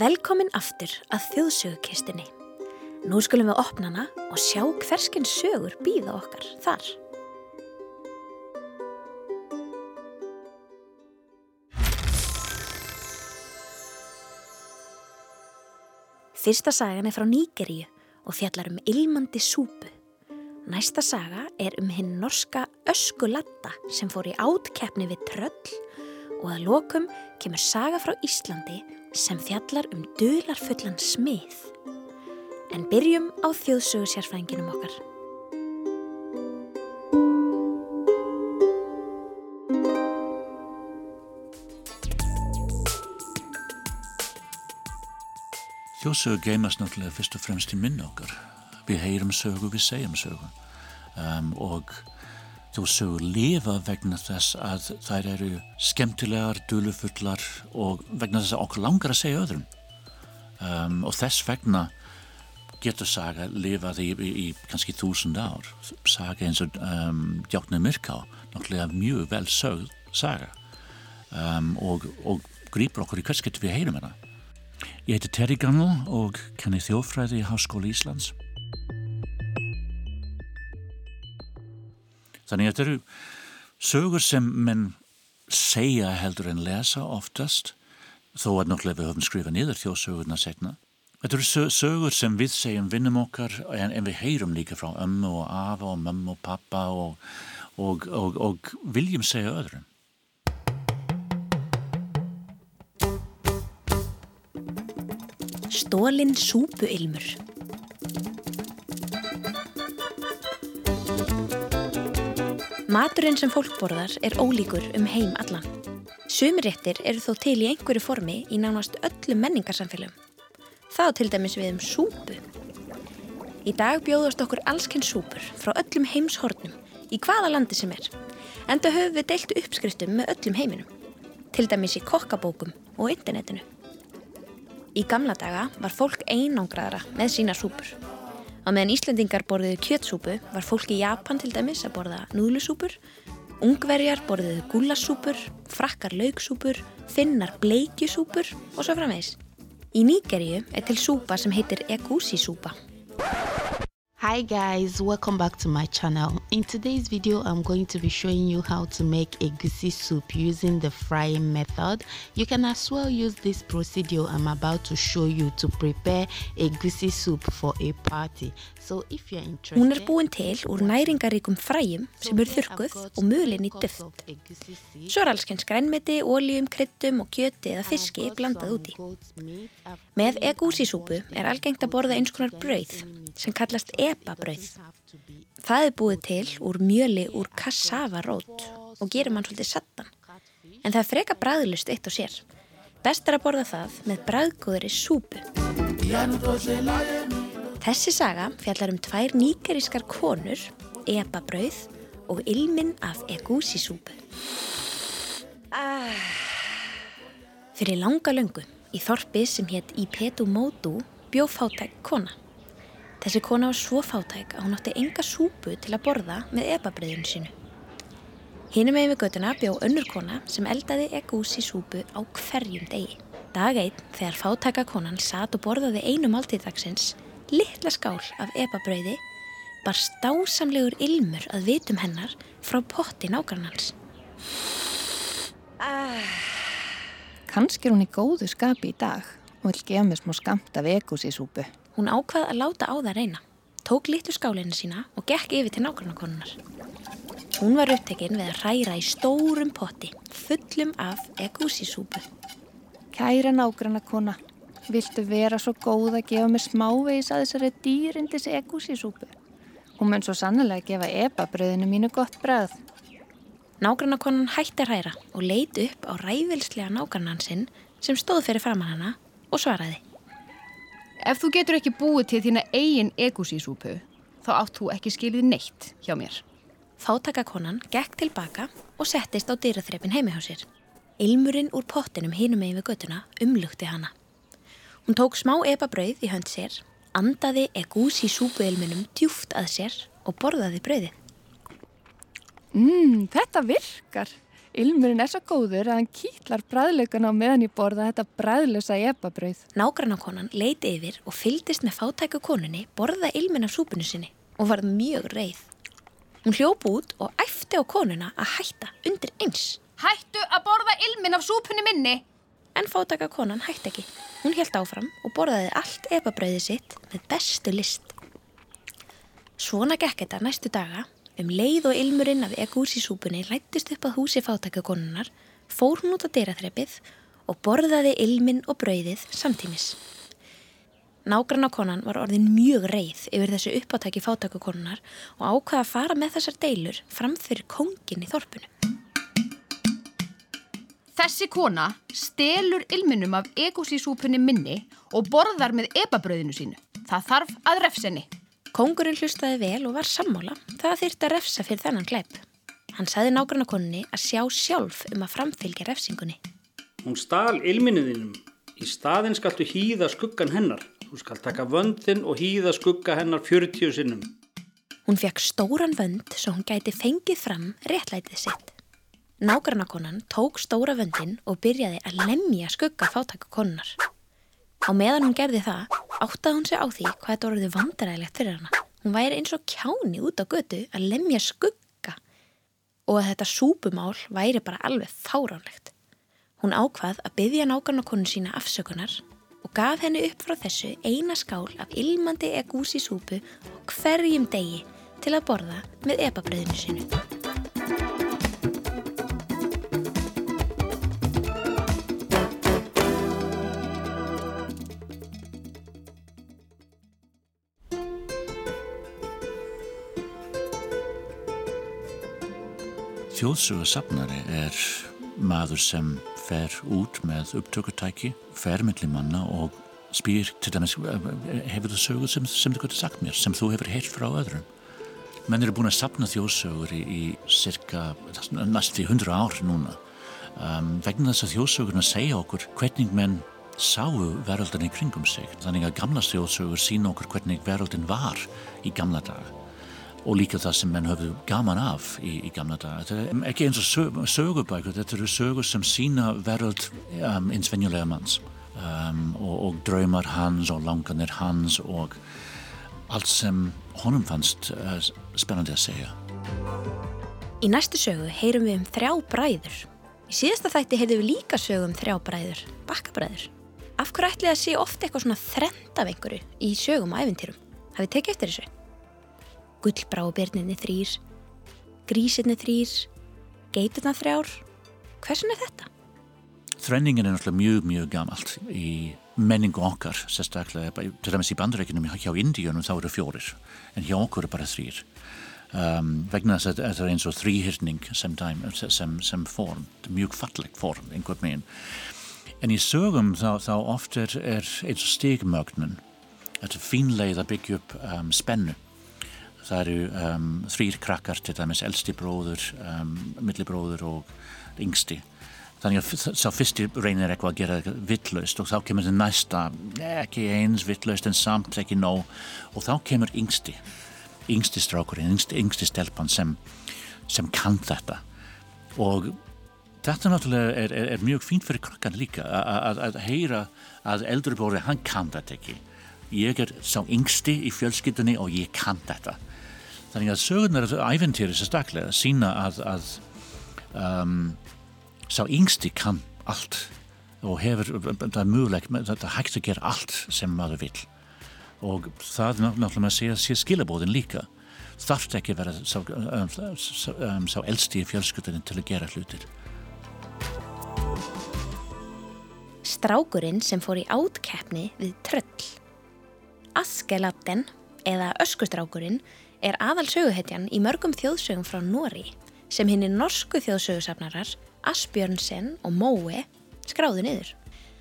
Velkomin aftur að þjóðsögukistinni. Nú skulum við opna hana og sjá hverskinn sögur býða okkar þar. Fyrsta sagan er frá Nýgeríu og fjallar um ilmandi súpu. Næsta saga er um hinn norska Öskulatta sem fór í átkeppni við tröll og að lokum kemur saga frá Íslandi sem fjallar um dularfullan smið. En byrjum á þjóðsögu sérfræðinginum okkar. Þjóðsögur geimast náttúrulega fyrst og fremst í minna okkar. Við heyrum sögu, við segjum sögu um, og þjóðsögur lifa vegna þess að þær eru skemmtilegar, dulufullar og vegna þess að okkur langar að segja öðrum. Um, og þess vegna getur saga lifað í, í, í kannski þúsund ár. Saga eins og um, Djáknir Myrká, náttúrulega mjög vel sögð saga um, og, og grýpur okkur í hvers getur við heyrum hana. Ég heiti Terri Gammal og kenni þjófræði í Háskóli Íslands. Þannig að þetta eru sögur sem menn segja heldur en lesa oftast, þó að nokklega við höfum skrifað niður þjóðsögurna setna. Þetta eru sögur sem við segjum vinnum okkar en, en við heyrum líka frá ömmu og afa og mömmu og pappa og, og, og, og viljum segja öðrum. Stólinn súpuilmur Maturinn sem fólk borðar er ólíkur um heim allan. Sumiréttir eru þó til í einhverju formi í nánast öllum menningarsamfélagum. Það til dæmis við um súpu. Í dag bjóðast okkur allskenn súpur frá öllum heimshornum í hvaða landi sem er. Enda höfum við deilt uppskriftum með öllum heiminum. Til dæmis í kokkabókum og internetinu. Í gamla daga var fólk einangraðara með sína súpur. Á meðan Íslandingar borðiðu kjötsúpu var fólk í Japan til dæmis að borða núðlusúpur, ungverjar borðiðu gúlasúpur, frakkar laugsúpur, finnar bleikjusúpur og svo framvegs. Í Nígeríu er til súpa sem heitir egusi súpa. Hi guys, welcome back to my channel. In today's video, I'm going to be showing you how to make egusi soup using the frying method. You can as well use this procedure I'm about to show you to prepare egusi soup for a party. So if you're interested... Hún er búin til úr næringaríkum fræjum sem eru þurkuð og mölin í duft. Svo er allskenns grænmeti, óljum, kryttum og kjöti eða fiski blandað úti. Með egusi súpu er algengt að borða eins konar brauð sem kallast epabrauð. Það er búið til úr mjöli úr kassavarót og gerir mann svolítið sattan. En það freka bræðlust eitt og sér. Best er að borða það með bræðgóðri súpu. Þessi saga fjallar um tvær nýgerískar konur, epabrauð og ilminn af egusi súpu. Fyrir langa löngu í þorpi sem hétt Ipetu Módu bjó fátæk kona. Þessi kona var svo fátæk að hún átti enga súpu til að borða með epabröðun sínu. Hinnum megin við göttuna bjó önnur kona sem eldaði egusi súpu á hverjum degi. Dag einn þegar fátæka konan satt og borðaði einu máltíðdagsins, litla skál af epabröði, bar stásamlegur ilmur að vitum hennar frá potti nágrannans. Kannski er hún í góðu skapi í dag og vil gefa mér smá skamt af egusi súpu. Hún ákvað að láta á það reyna, tók litlu skálinu sína og gekk yfir til nágrannakonunar. Hún var upptekinn við að ræra í stórum potti, fullum af egúsisúpu. Kæra nágrannakona, viltu vera svo góð að gefa mér smávegis að þessari dýrindis egúsisúpu? Hún mun svo sannlega gefa epabröðinu mínu gott bræð. Nágrannakonan hætti að ræra og leit upp á ræðvilslega nágrannan sinn sem stóð fyrir framann hana og svaraði. Ef þú getur ekki búið til þína eigin egusísúpu, þá átt þú ekki skilið neitt hjá mér. Fátakakonan gekk tilbaka og settist á dýraþrepin heimi hjá sér. Ilmurinn úr pottinum hinum megin við göttuna umlugti hana. Hún tók smá epabrauð í hönd sér, andaði egusísúpuilminum djúft að sér og borðaði brauðið. Mmm, þetta virkar. Ilmurinn er svo góður að hann kýtlar bræðlaugana á meðan ég borða þetta bræðlösa epabrauð. Nágrannakonan leiti yfir og fyldist með fátæku konunni borða ilmin af súpunu sinni og varð mjög reið. Hún hljóp út og æfti á konuna að hætta undir eins. Hættu að borða ilmin af súpunni minni! En fátæka konan hætti ekki. Hún helt áfram og borðaði allt epabrauði sitt með bestu list. Svona gekk þetta næstu daga Um leið og ilmurinn af egúsísúpunni lættist upp að húsi fátakakonunar, fór hún út á deraþreppið og borðaði ilminn og brauðið samtímis. Nágrannakonan var orðin mjög reið yfir þessu uppáttæki fátakakonunar og ákvaða að fara með þessar deilur fram fyrir kongin í þorpunu. Þessi kona stelur ilminnum af egúsísúpunni minni og borðar með ebabrauðinu sínu. Það þarf að refsenni. Kongurinn hlustaði vel og var sammála. Það þyrti að refsa fyrir þennan gleip. Hann saði nágrannakonunni að sjá sjálf um að framfylgja refsingunni. Hún stál ilminniðinum. Í staðin skaltu hýða skuggan hennar. Þú skal taka vöndin og hýða skugga hennar 40 sinnum. Hún fekk stóran vönd svo hún gæti fengið fram réttlætið sitt. Nágrannakonan tók stóra vöndin og byrjaði að lemja skugga fátakakonunnar. Á meðan hún gerði það áttaði hún sig á því hvað þetta voruði vandarægilegt fyrir hana. Hún væri eins og kjáni út á götu að lemja skugga og að þetta súpumál væri bara alveg fáránlegt. Hún ákvað að byggja nákvæmna sína afsökunar og gaf henni upp frá þessu eina skál af ilmandi egúsi súpu og hverjum degi til að borða með epabröðinu sinu. Þjóðsögursafnari er maður sem fer út með upptökutæki, fer melli manna og spýr til dæmis, hefur þú sögur sem, sem þú getur sagt mér, sem þú hefur heyrt frá öðrum. Menn eru búin að sapna þjóðsögur í, í cirka næstu hundra ár núna um, vegna þess að þjóðsögurna segja okkur hvernig menn sáu veröldin í kringum sig. Þannig að gamla þjóðsögur sína okkur hvernig veröldin var í gamla daga og líka það sem menn höfðu gaman af í, í gamla dag. Þetta er ekki eins og sög, sögubækur, þetta eru sögur sem sína veröld um, eins venjulega manns um, og, og draumar hans og langanir hans og allt sem honum fannst uh, spennandi að segja. Í næstu sögu heyrum við um þrjá bræður. Í síðasta þætti heyrðum við líka sögu um þrjá bræður, bakkabræður. Af hverju ætli að sé ofta eitthvað svona þrend af einhverju í sögum og æfintýrum? Hafið tekið eftir þessu? Gullbrábirninni þrýr, grísinni þrýr, geiturna þrjár. Hversun er þetta? Þrenningin er náttúrulega mjög, mjög gamalt í menningu okkar, sérstaklega, til dæmis í bandarækjunum hjá Indíunum þá eru fjórir, en hjá okkur er bara þrýr. Um, vegna þess að þetta er eins og þrýhyrning sem, sem, sem form, mjög fallegt form, einhvern veginn. En í sögum þá, þá oft er, er eins og stigmögnun, þetta fínleið að byggja upp um, spennu það eru um, þrýr krakkar til dæmis elsti bróður, um, millibróður og yngsti. Þannig að sá fyrsti reynir eitthvað að gera vittlaust og þá kemur það næsta ekki eins vittlaust en samt ekki nóg. Og þá kemur yngsti yngsti strákurinn, yngsti, yngsti stelpann sem, sem kann þetta. Og þetta náttúrulega er, er, er mjög fínt fyrir krakkan líka að heyra að eldri bróður hann kann þetta ekki. Ég er sá yngsti í fjölskyldunni og ég kann þetta Þannig að sögurnar æfintýri sérstaklega sína að, að um, sá yngsti kann allt og hefur, það er mjög það er hægt að gera allt sem maður vil og það er náttúrulega að sé skilabóðin líka. Þarf ekki að vera sá, um, sá, um, sá eldsti í fjölskyldunum til að gera hlutir. Strákurinn sem fór í átkeppni við tröll. Askelabden eða öskustrákurinn er aðal söguhetjan í mörgum þjóðsögum frá Nóri sem hinn er norsku þjóðsögursafnarar Asbjörnsen og Móe skráðu niður.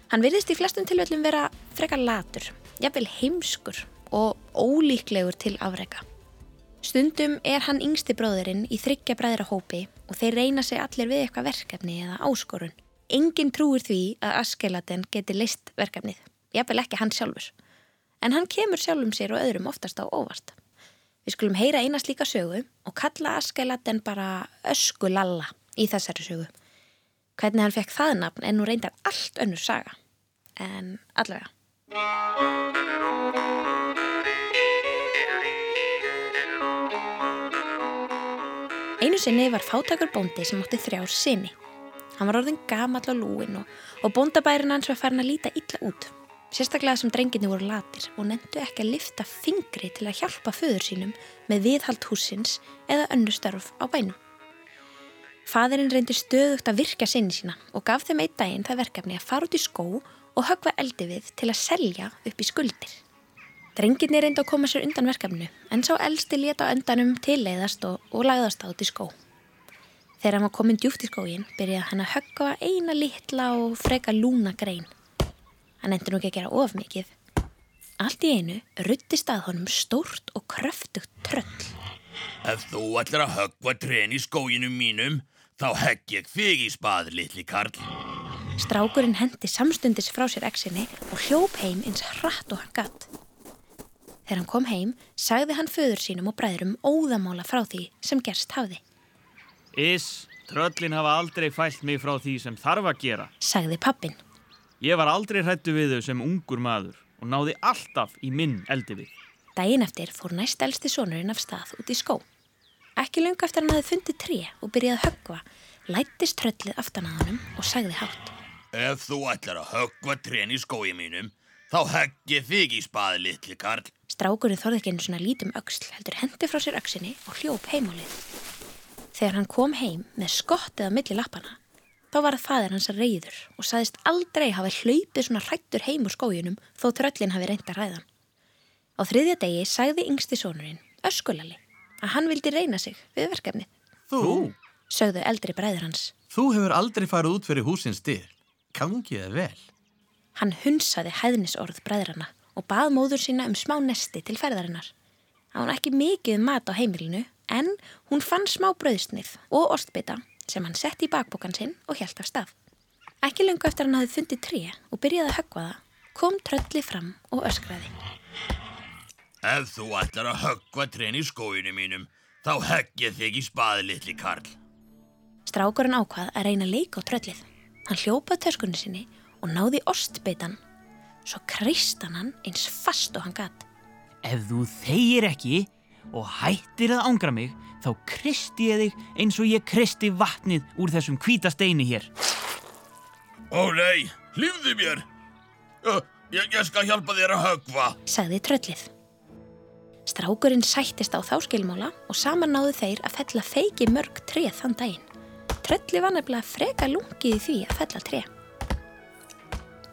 Hann virðist í flestum tilvellum vera frekar latur, jafnvel heimskur og ólíklegur til afrega. Stundum er hann yngsti bróðurinn í þryggja bræðra hópi og þeir reyna sig allir við eitthvað verkefni eða áskorun. Engin trúir því að Askeladen geti leist verkefnið, jafnvel ekki hann sjálfur. En hann kemur sjálfum sér og öðrum oftast á óvart. Við skulum heyra eina slíka sögu og kalla Askeladen bara öskulalla í þessari sögu. Hvernig hann fekk það nafn en nú reyndar allt önnur saga. En allavega. Einu sinni var fátakur bóndi sem átti þrjár sinni. Hann var orðin gamall á lúin og, og bóndabærin hans var farin að líta illa út. Sérstaklega sem drenginni voru latir og nendu ekki að lifta fingri til að hjálpa föður sínum með viðhald húsins eða önnu störf á bænum. Fadurinn reyndi stöðugt að virka sinni sína og gaf þeim einn daginn það verkefni að fara út í skó og högva eldi við til að selja upp í skuldir. Drenginni reyndi að koma sér undan verkefnu en sá elsti leta öndanum tilleiðast og, og lagðast át í skó. Þegar hann var komin djúft í skógin byrjaði hann að höggva eina litla og freka lúna grein. Hann endur nú ekki að gera of mikið. Allt í einu ruttist að honum stórt og kröftugt tröll. Ef þú ætlar að höggva trén í skóginum mínum, þá högg ég þig í spað, litli karl. Strákurinn hendi samstundis frá sér eksinni og hljóp heim eins hratt og hann gatt. Þegar hann kom heim, sagði hann föður sínum og bræðurum óðamála frá því sem gerst hafði. Is, tröllin hafa aldrei fælt mig frá því sem þarf að gera. Sagði pappin. Ég var aldrei hrættu við þau sem ungur maður og náði alltaf í minn eldi við. Dægin eftir fór næst elsti sonurinn af stað út í skó. Ekki lunga eftir hann hafði fundið tré og byrjaði að höggva, lættist tröllið aftan að honum og sagði hátt. Ef þú ætlar að höggva trén í skógi mínum, þá högg ég þig í spað, litli karl. Strákurinn þorði ekki einu svona lítum öxl, heldur hendi frá sér öxinni og hljóp heimálið. Þegar hann kom heim með skottið á milli lappana, þá var það fadir hans að reyður og saðist aldrei hafi hlaupið svona hrættur heim úr skóginum þó tröllin hafi reynd að ræðan. Á þriðja degi sagði yngsti sonurinn, öskulali, að hann vildi reyna sig við verkefnið. Þú? Sögðu eldri bræður hans. Þú hefur aldrei farið út fyrir húsins dyr. Gangið það vel. Hann hunsaði hæðnisorð bræðrana og bað móður sína um smá nesti til ferðarinnar. Það var ekki mikið mat á heimilinu en hún fann smá brauðsnið og ostbytta sem hann sett í bakbókan sinn og hjælt af stað. Ekki lungu eftir hann hafði fundið tré og byrjaði að höggva það, kom trölli fram og öskraði. Ef þú ætlar að höggva trén í skóginu mínum, þá högg ég þig í spað, litli karl. Strákurinn ákvað að reyna að leika á tröllið. Hann hljópaði töskunni sinni og náði ostbyttan. Svo kristan hann eins fast og hann gatt. Ef þú þegir ekki og hættir að ángra mig, þá kristi ég þig eins og ég kristi vatnið úr þessum hvíta steini hér. Ó nei, hlýfðu mér. Ö, Ég, ég skal hjálpa þér að höggva. sagði tröllið. Strákurinn sættist á þá skilmála og saman náðu þeir að fella feiki mörg treð þann daginn. Trölli var nefnilega freka lungið í því að fella treð.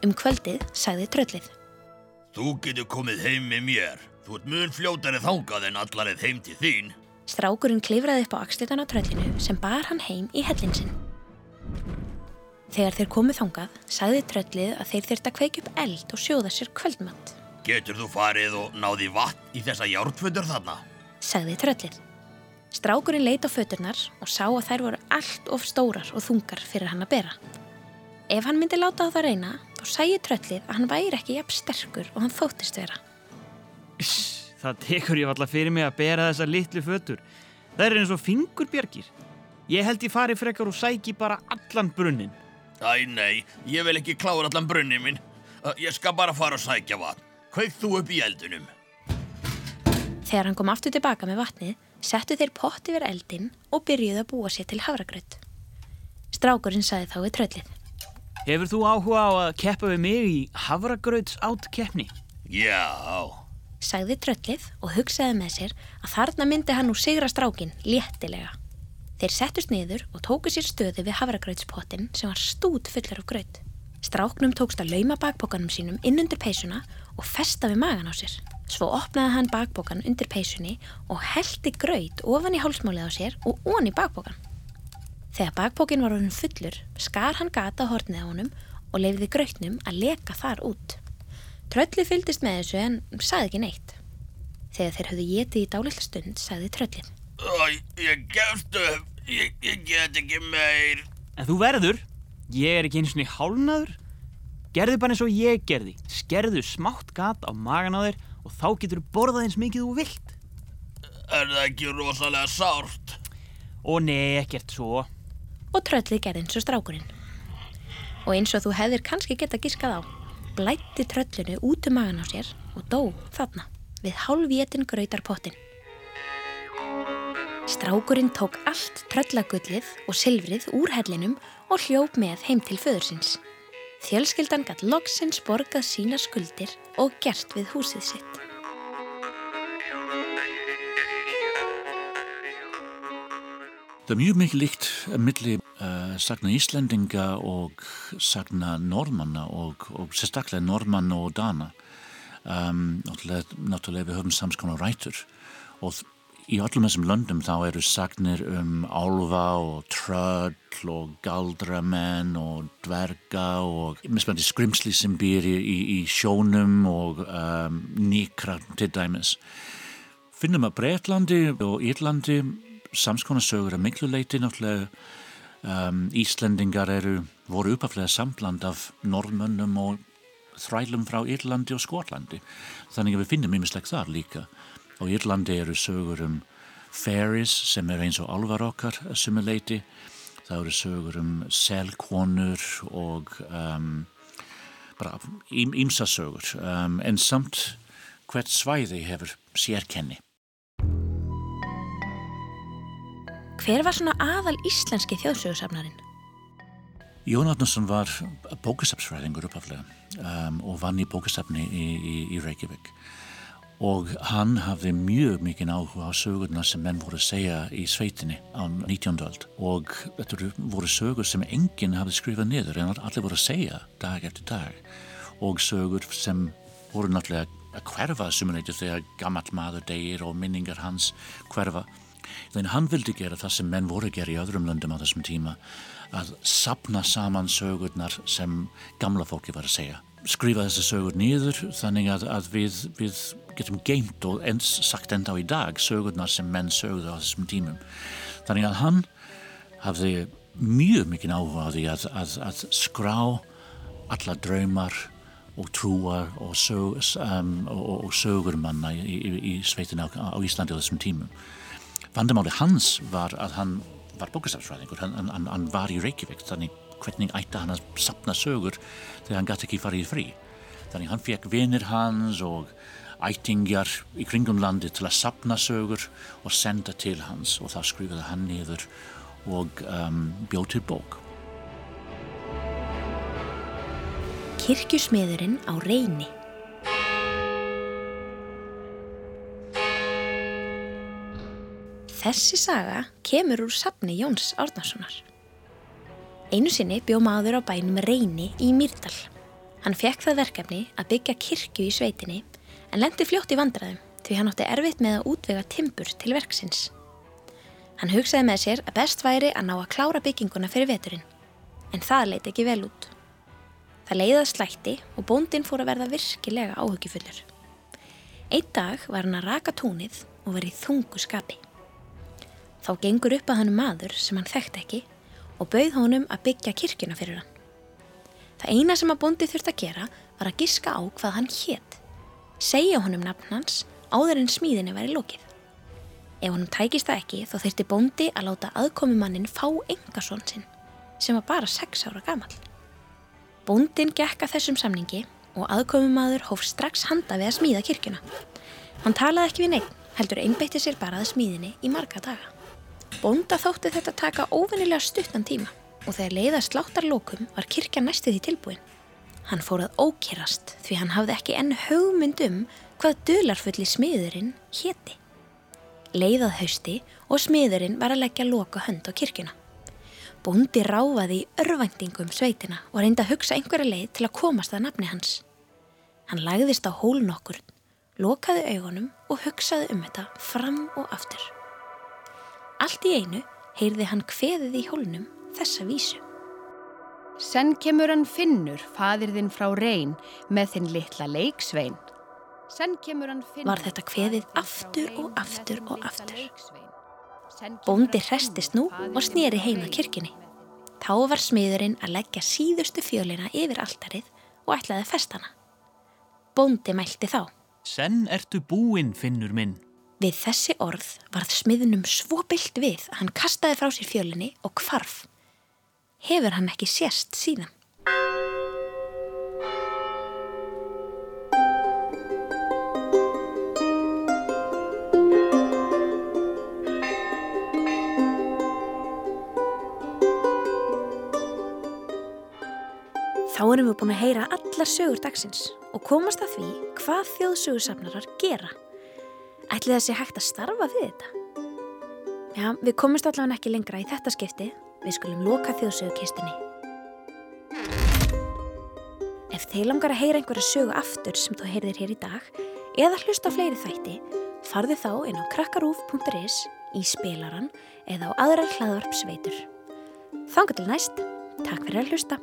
Um kvöldið sagði tröllið. Þú getur komið heim með mér. Þú ert mun fljótari þangað en allarið heim til þín. Strákurinn klifraði upp á axlitan á tröllinu sem bar hann heim í hellinsinn. Þegar þeir komu þangað, sagði tröllið að þeir þyrta að kveikja upp eld og sjóða sér kvöldmatt, Getur þú farið og náði vatn í þessa járnfötur þarna? sagði tröllið. Strákurinn leit á föturnar og sá að þær voru allt of stórar og þungar fyrir hann að bera. Ef hann myndi láta það reyna, þá sæði tröllið að hann væri ekki jafn sterkur og hann þóttist vera. Iss, það tekur ég alltaf fyrir mig að bera þessa litlu fötur. Það er eins og fingurbjörgir. Ég held ég fari frekar og sæki bara allan brunnin. Æ nei, ég vil ekki klára allan brunni minn. Ég skal bara fara og sækja vatn. Kveik þú upp í eldunum. Þegar hann kom aftur tilbaka með vatnið, settu þeir pott yfir eldinn og byrjuðu að búa sér til havragraut. Strákurinn sagði þá við tröllið. Hefur þú áhuga á að keppa við mig í havragrauts átt keppni? Já, sagði tröllið og hugsaði með sér að þarna myndi hann úr sigra strákin léttilega. Þeir settust niður og tóku sér stöði við havragrautspottin sem var stút fullar af graut. Stráknum tókst að lauma bakbókanum sínum inn undir peysuna og festa við magan á sér. Svo opnaði hann bakbókan undir peysunni og heldi graut ofan í hálsmálið á sér og ón í bakbókan. Þegar bakbókin var honum fullur, skar hann gata hornið á honum og leiði grautnum að leka þar út. Tröllið fylgdist með þessu en sagði ekki neitt. Þegar þeir höfðu getið í dálitla stund, sagði tröllið. Æ, ég gefst upp. Ég, ég get ekki meir. En þú verður. Ég er ekki eins og niður hálnaður. Gerðu bara eins og ég gerði. Skerðu smátt gat á magan á þér og þá getur þú borðað eins mikið þú vilt. Er það ekki rosalega sárt? Og nei, ekkert svo. Og tröllið gerði eins og strákurinn. Og eins og þú hefðir kannski geta giskað á, blætti tröllinu út um magan á sér og dó þarna við hálfétin gröytarpottin. Strákurinn tók allt tröllagullið og silfrið úr hellinum og hljóp með heim til föðursins. Fjölskyldan gatt loksins borgað sína skuldir og gert við húsið sitt. Það er mjög mikið líkt millir uh, sagna Íslendinga og sagna normanna og, og sérstaklega normanna og dana. Um, náttúrulega, við höfum samskonar rætur og í öllum þessum löndum þá eru sagnir um álfa og tröll og galdramenn og dverga og mismætti skrimsli sem býr í, í, í sjónum og um, nýkra til dæmis. Finnum að Breitlandi og Írlandi samskonarsögur að miklu leiti náttúrulega um, Íslendingar eru voru uppaflega sambland af norðmönnum og þrælum frá Írlandi og Skotlandi. Þannig að við finnum ymislegt þar líka. Og Írlandi eru sögur um fairies sem er eins og alvar okkar sumuleiti það eru sögur um selkonur og um, bara ímsa sögur. Um, en samt hvert svæði hefur sérkenni Hver var svona aðal íslenski þjóðsögursafnarinn? Jón Átnarsson var bókastafsfræðingur uppaflega um, og vann í bókastafni í, í, í Reykjavík og hann hafði mjög mikið áhuga á sögurna sem menn voru að segja í sveitinni á 19. öld og þetta voru sögur sem enginn hafði skrifað niður en allir voru að segja dag eftir dag og sögur sem voru náttúrulega að hverfa sumuleiti þegar gammalt maður degir og minningar hans hverfa Þannig hann vildi gera það sem menn voru að gera í öðrum löndum á þessum tíma að sapna saman sögurnar sem gamla fólki var að segja. Skrifa þessi sögur nýður þannig að, að við, við getum geimt og eins sagt enda á í dag sögurnar sem menn sögðu á þessum tímum. Þannig að hann hafði mjög mikið áhuga á því að, að, að skrá alla draumar og trúar og, sög, um, og, og sögur manna í, í, í sveitin á, á Íslandi á þessum tímum. Vandamáli hans var að hann var bókastafsfræðingur, hann, hann, hann var í Reykjavík, þannig hvernig ætti hann að sapna sögur þegar hann gæti ekki farið frí. Þannig hann fekk vinir hans og ættingjar í kringum landi til að sapna sögur og senda til hans og þá skrifaði hann niður og um, bjóð til bók. Kirkjusmiðurinn á reyni Þessi saga kemur úr safni Jóns Árnarssonar. Einu sinni bjó maður á bænum Reyni í Mýrdal. Hann fekk það verkefni að byggja kirkju í sveitinni en lendi fljótt í vandraðum því hann átti erfitt með að útvega timbur til verksins. Hann hugsaði með sér að best væri að ná að klára bygginguna fyrir veturinn, en það leiti ekki vel út. Það leiðað slætti og bóndin fór að verða virkilega áhugifullur. Einn dag var hann að raka tónið og verið þungu skapi. Þá gengur upp að hann maður sem hann þekkt ekki og bauð honum að byggja kirkjuna fyrir hann. Það eina sem að bondi þurft að gera var að giska á hvað hann hétt. Segja honum nafn hans áður en smíðinni væri lókið. Ef honum tækist það ekki þá þurfti bondi að láta aðkomumannin fá engasón sinn sem var bara 6 ára gamal. Bondin gekka þessum samningi og aðkomumadur hóf strax handa við að smíða kirkjuna. Hann talaði ekki við neitt, heldur einbeitti sér bara að smíðinni í marga daga. Bonda þótti þetta taka óvinnilega stuttan tíma og þegar leiða sláttarlókum var kirkja næstu því tilbúin. Hann fór að ókýrast því hann hafði ekki enn haugmynd um hvað dularfulli smiðurinn hétti. Leiðað hausti og smiðurinn var að leggja loka hönd á kirkjuna. Bondi ráfaði í örvæntingum sveitina og reynda að hugsa einhverja leið til að komast að nafni hans. Hann lagðist á hólun okkur, lokaði augunum og hugsaði um þetta fram og aftur. Allt í einu heyrði hann kveðið í hólnum þessa vísu. Senn kemur hann finnur, fadirðinn frá reyn, með þinn litla leiksvein. Var þetta kveðið aftur og aftur og aftur. Bóndi hrestist nú og snýri heima kirkini. Þá var smiðurinn að leggja síðustu fjölina yfir alltarið og ætlaði festana. Bóndi mælti þá. Senn ertu búinn, finnur minn. Við þessi orð varð smiðnum svo byllt við að hann kastaði frá sér fjölinni og kvarf. Hefur hann ekki sérst síðan? Þá erum við búin að heyra alla sögur dagsins og komast að því hvað þjóðsögursafnarar gera. Ætli það sé hægt að starfa við þetta? Já, við komumst allavega ekki lengra í þetta skipti. Við skulum loka þjóðsögukistunni. Ef þeir langar að heyra einhverja sögu aftur sem þú heyrðir hér í dag eða hlusta fleiri þætti, farðu þá inn á krakkarúf.is í spilaran eða á aðrar hlaðvarp sveitur. Þangar til næst, takk fyrir að hlusta.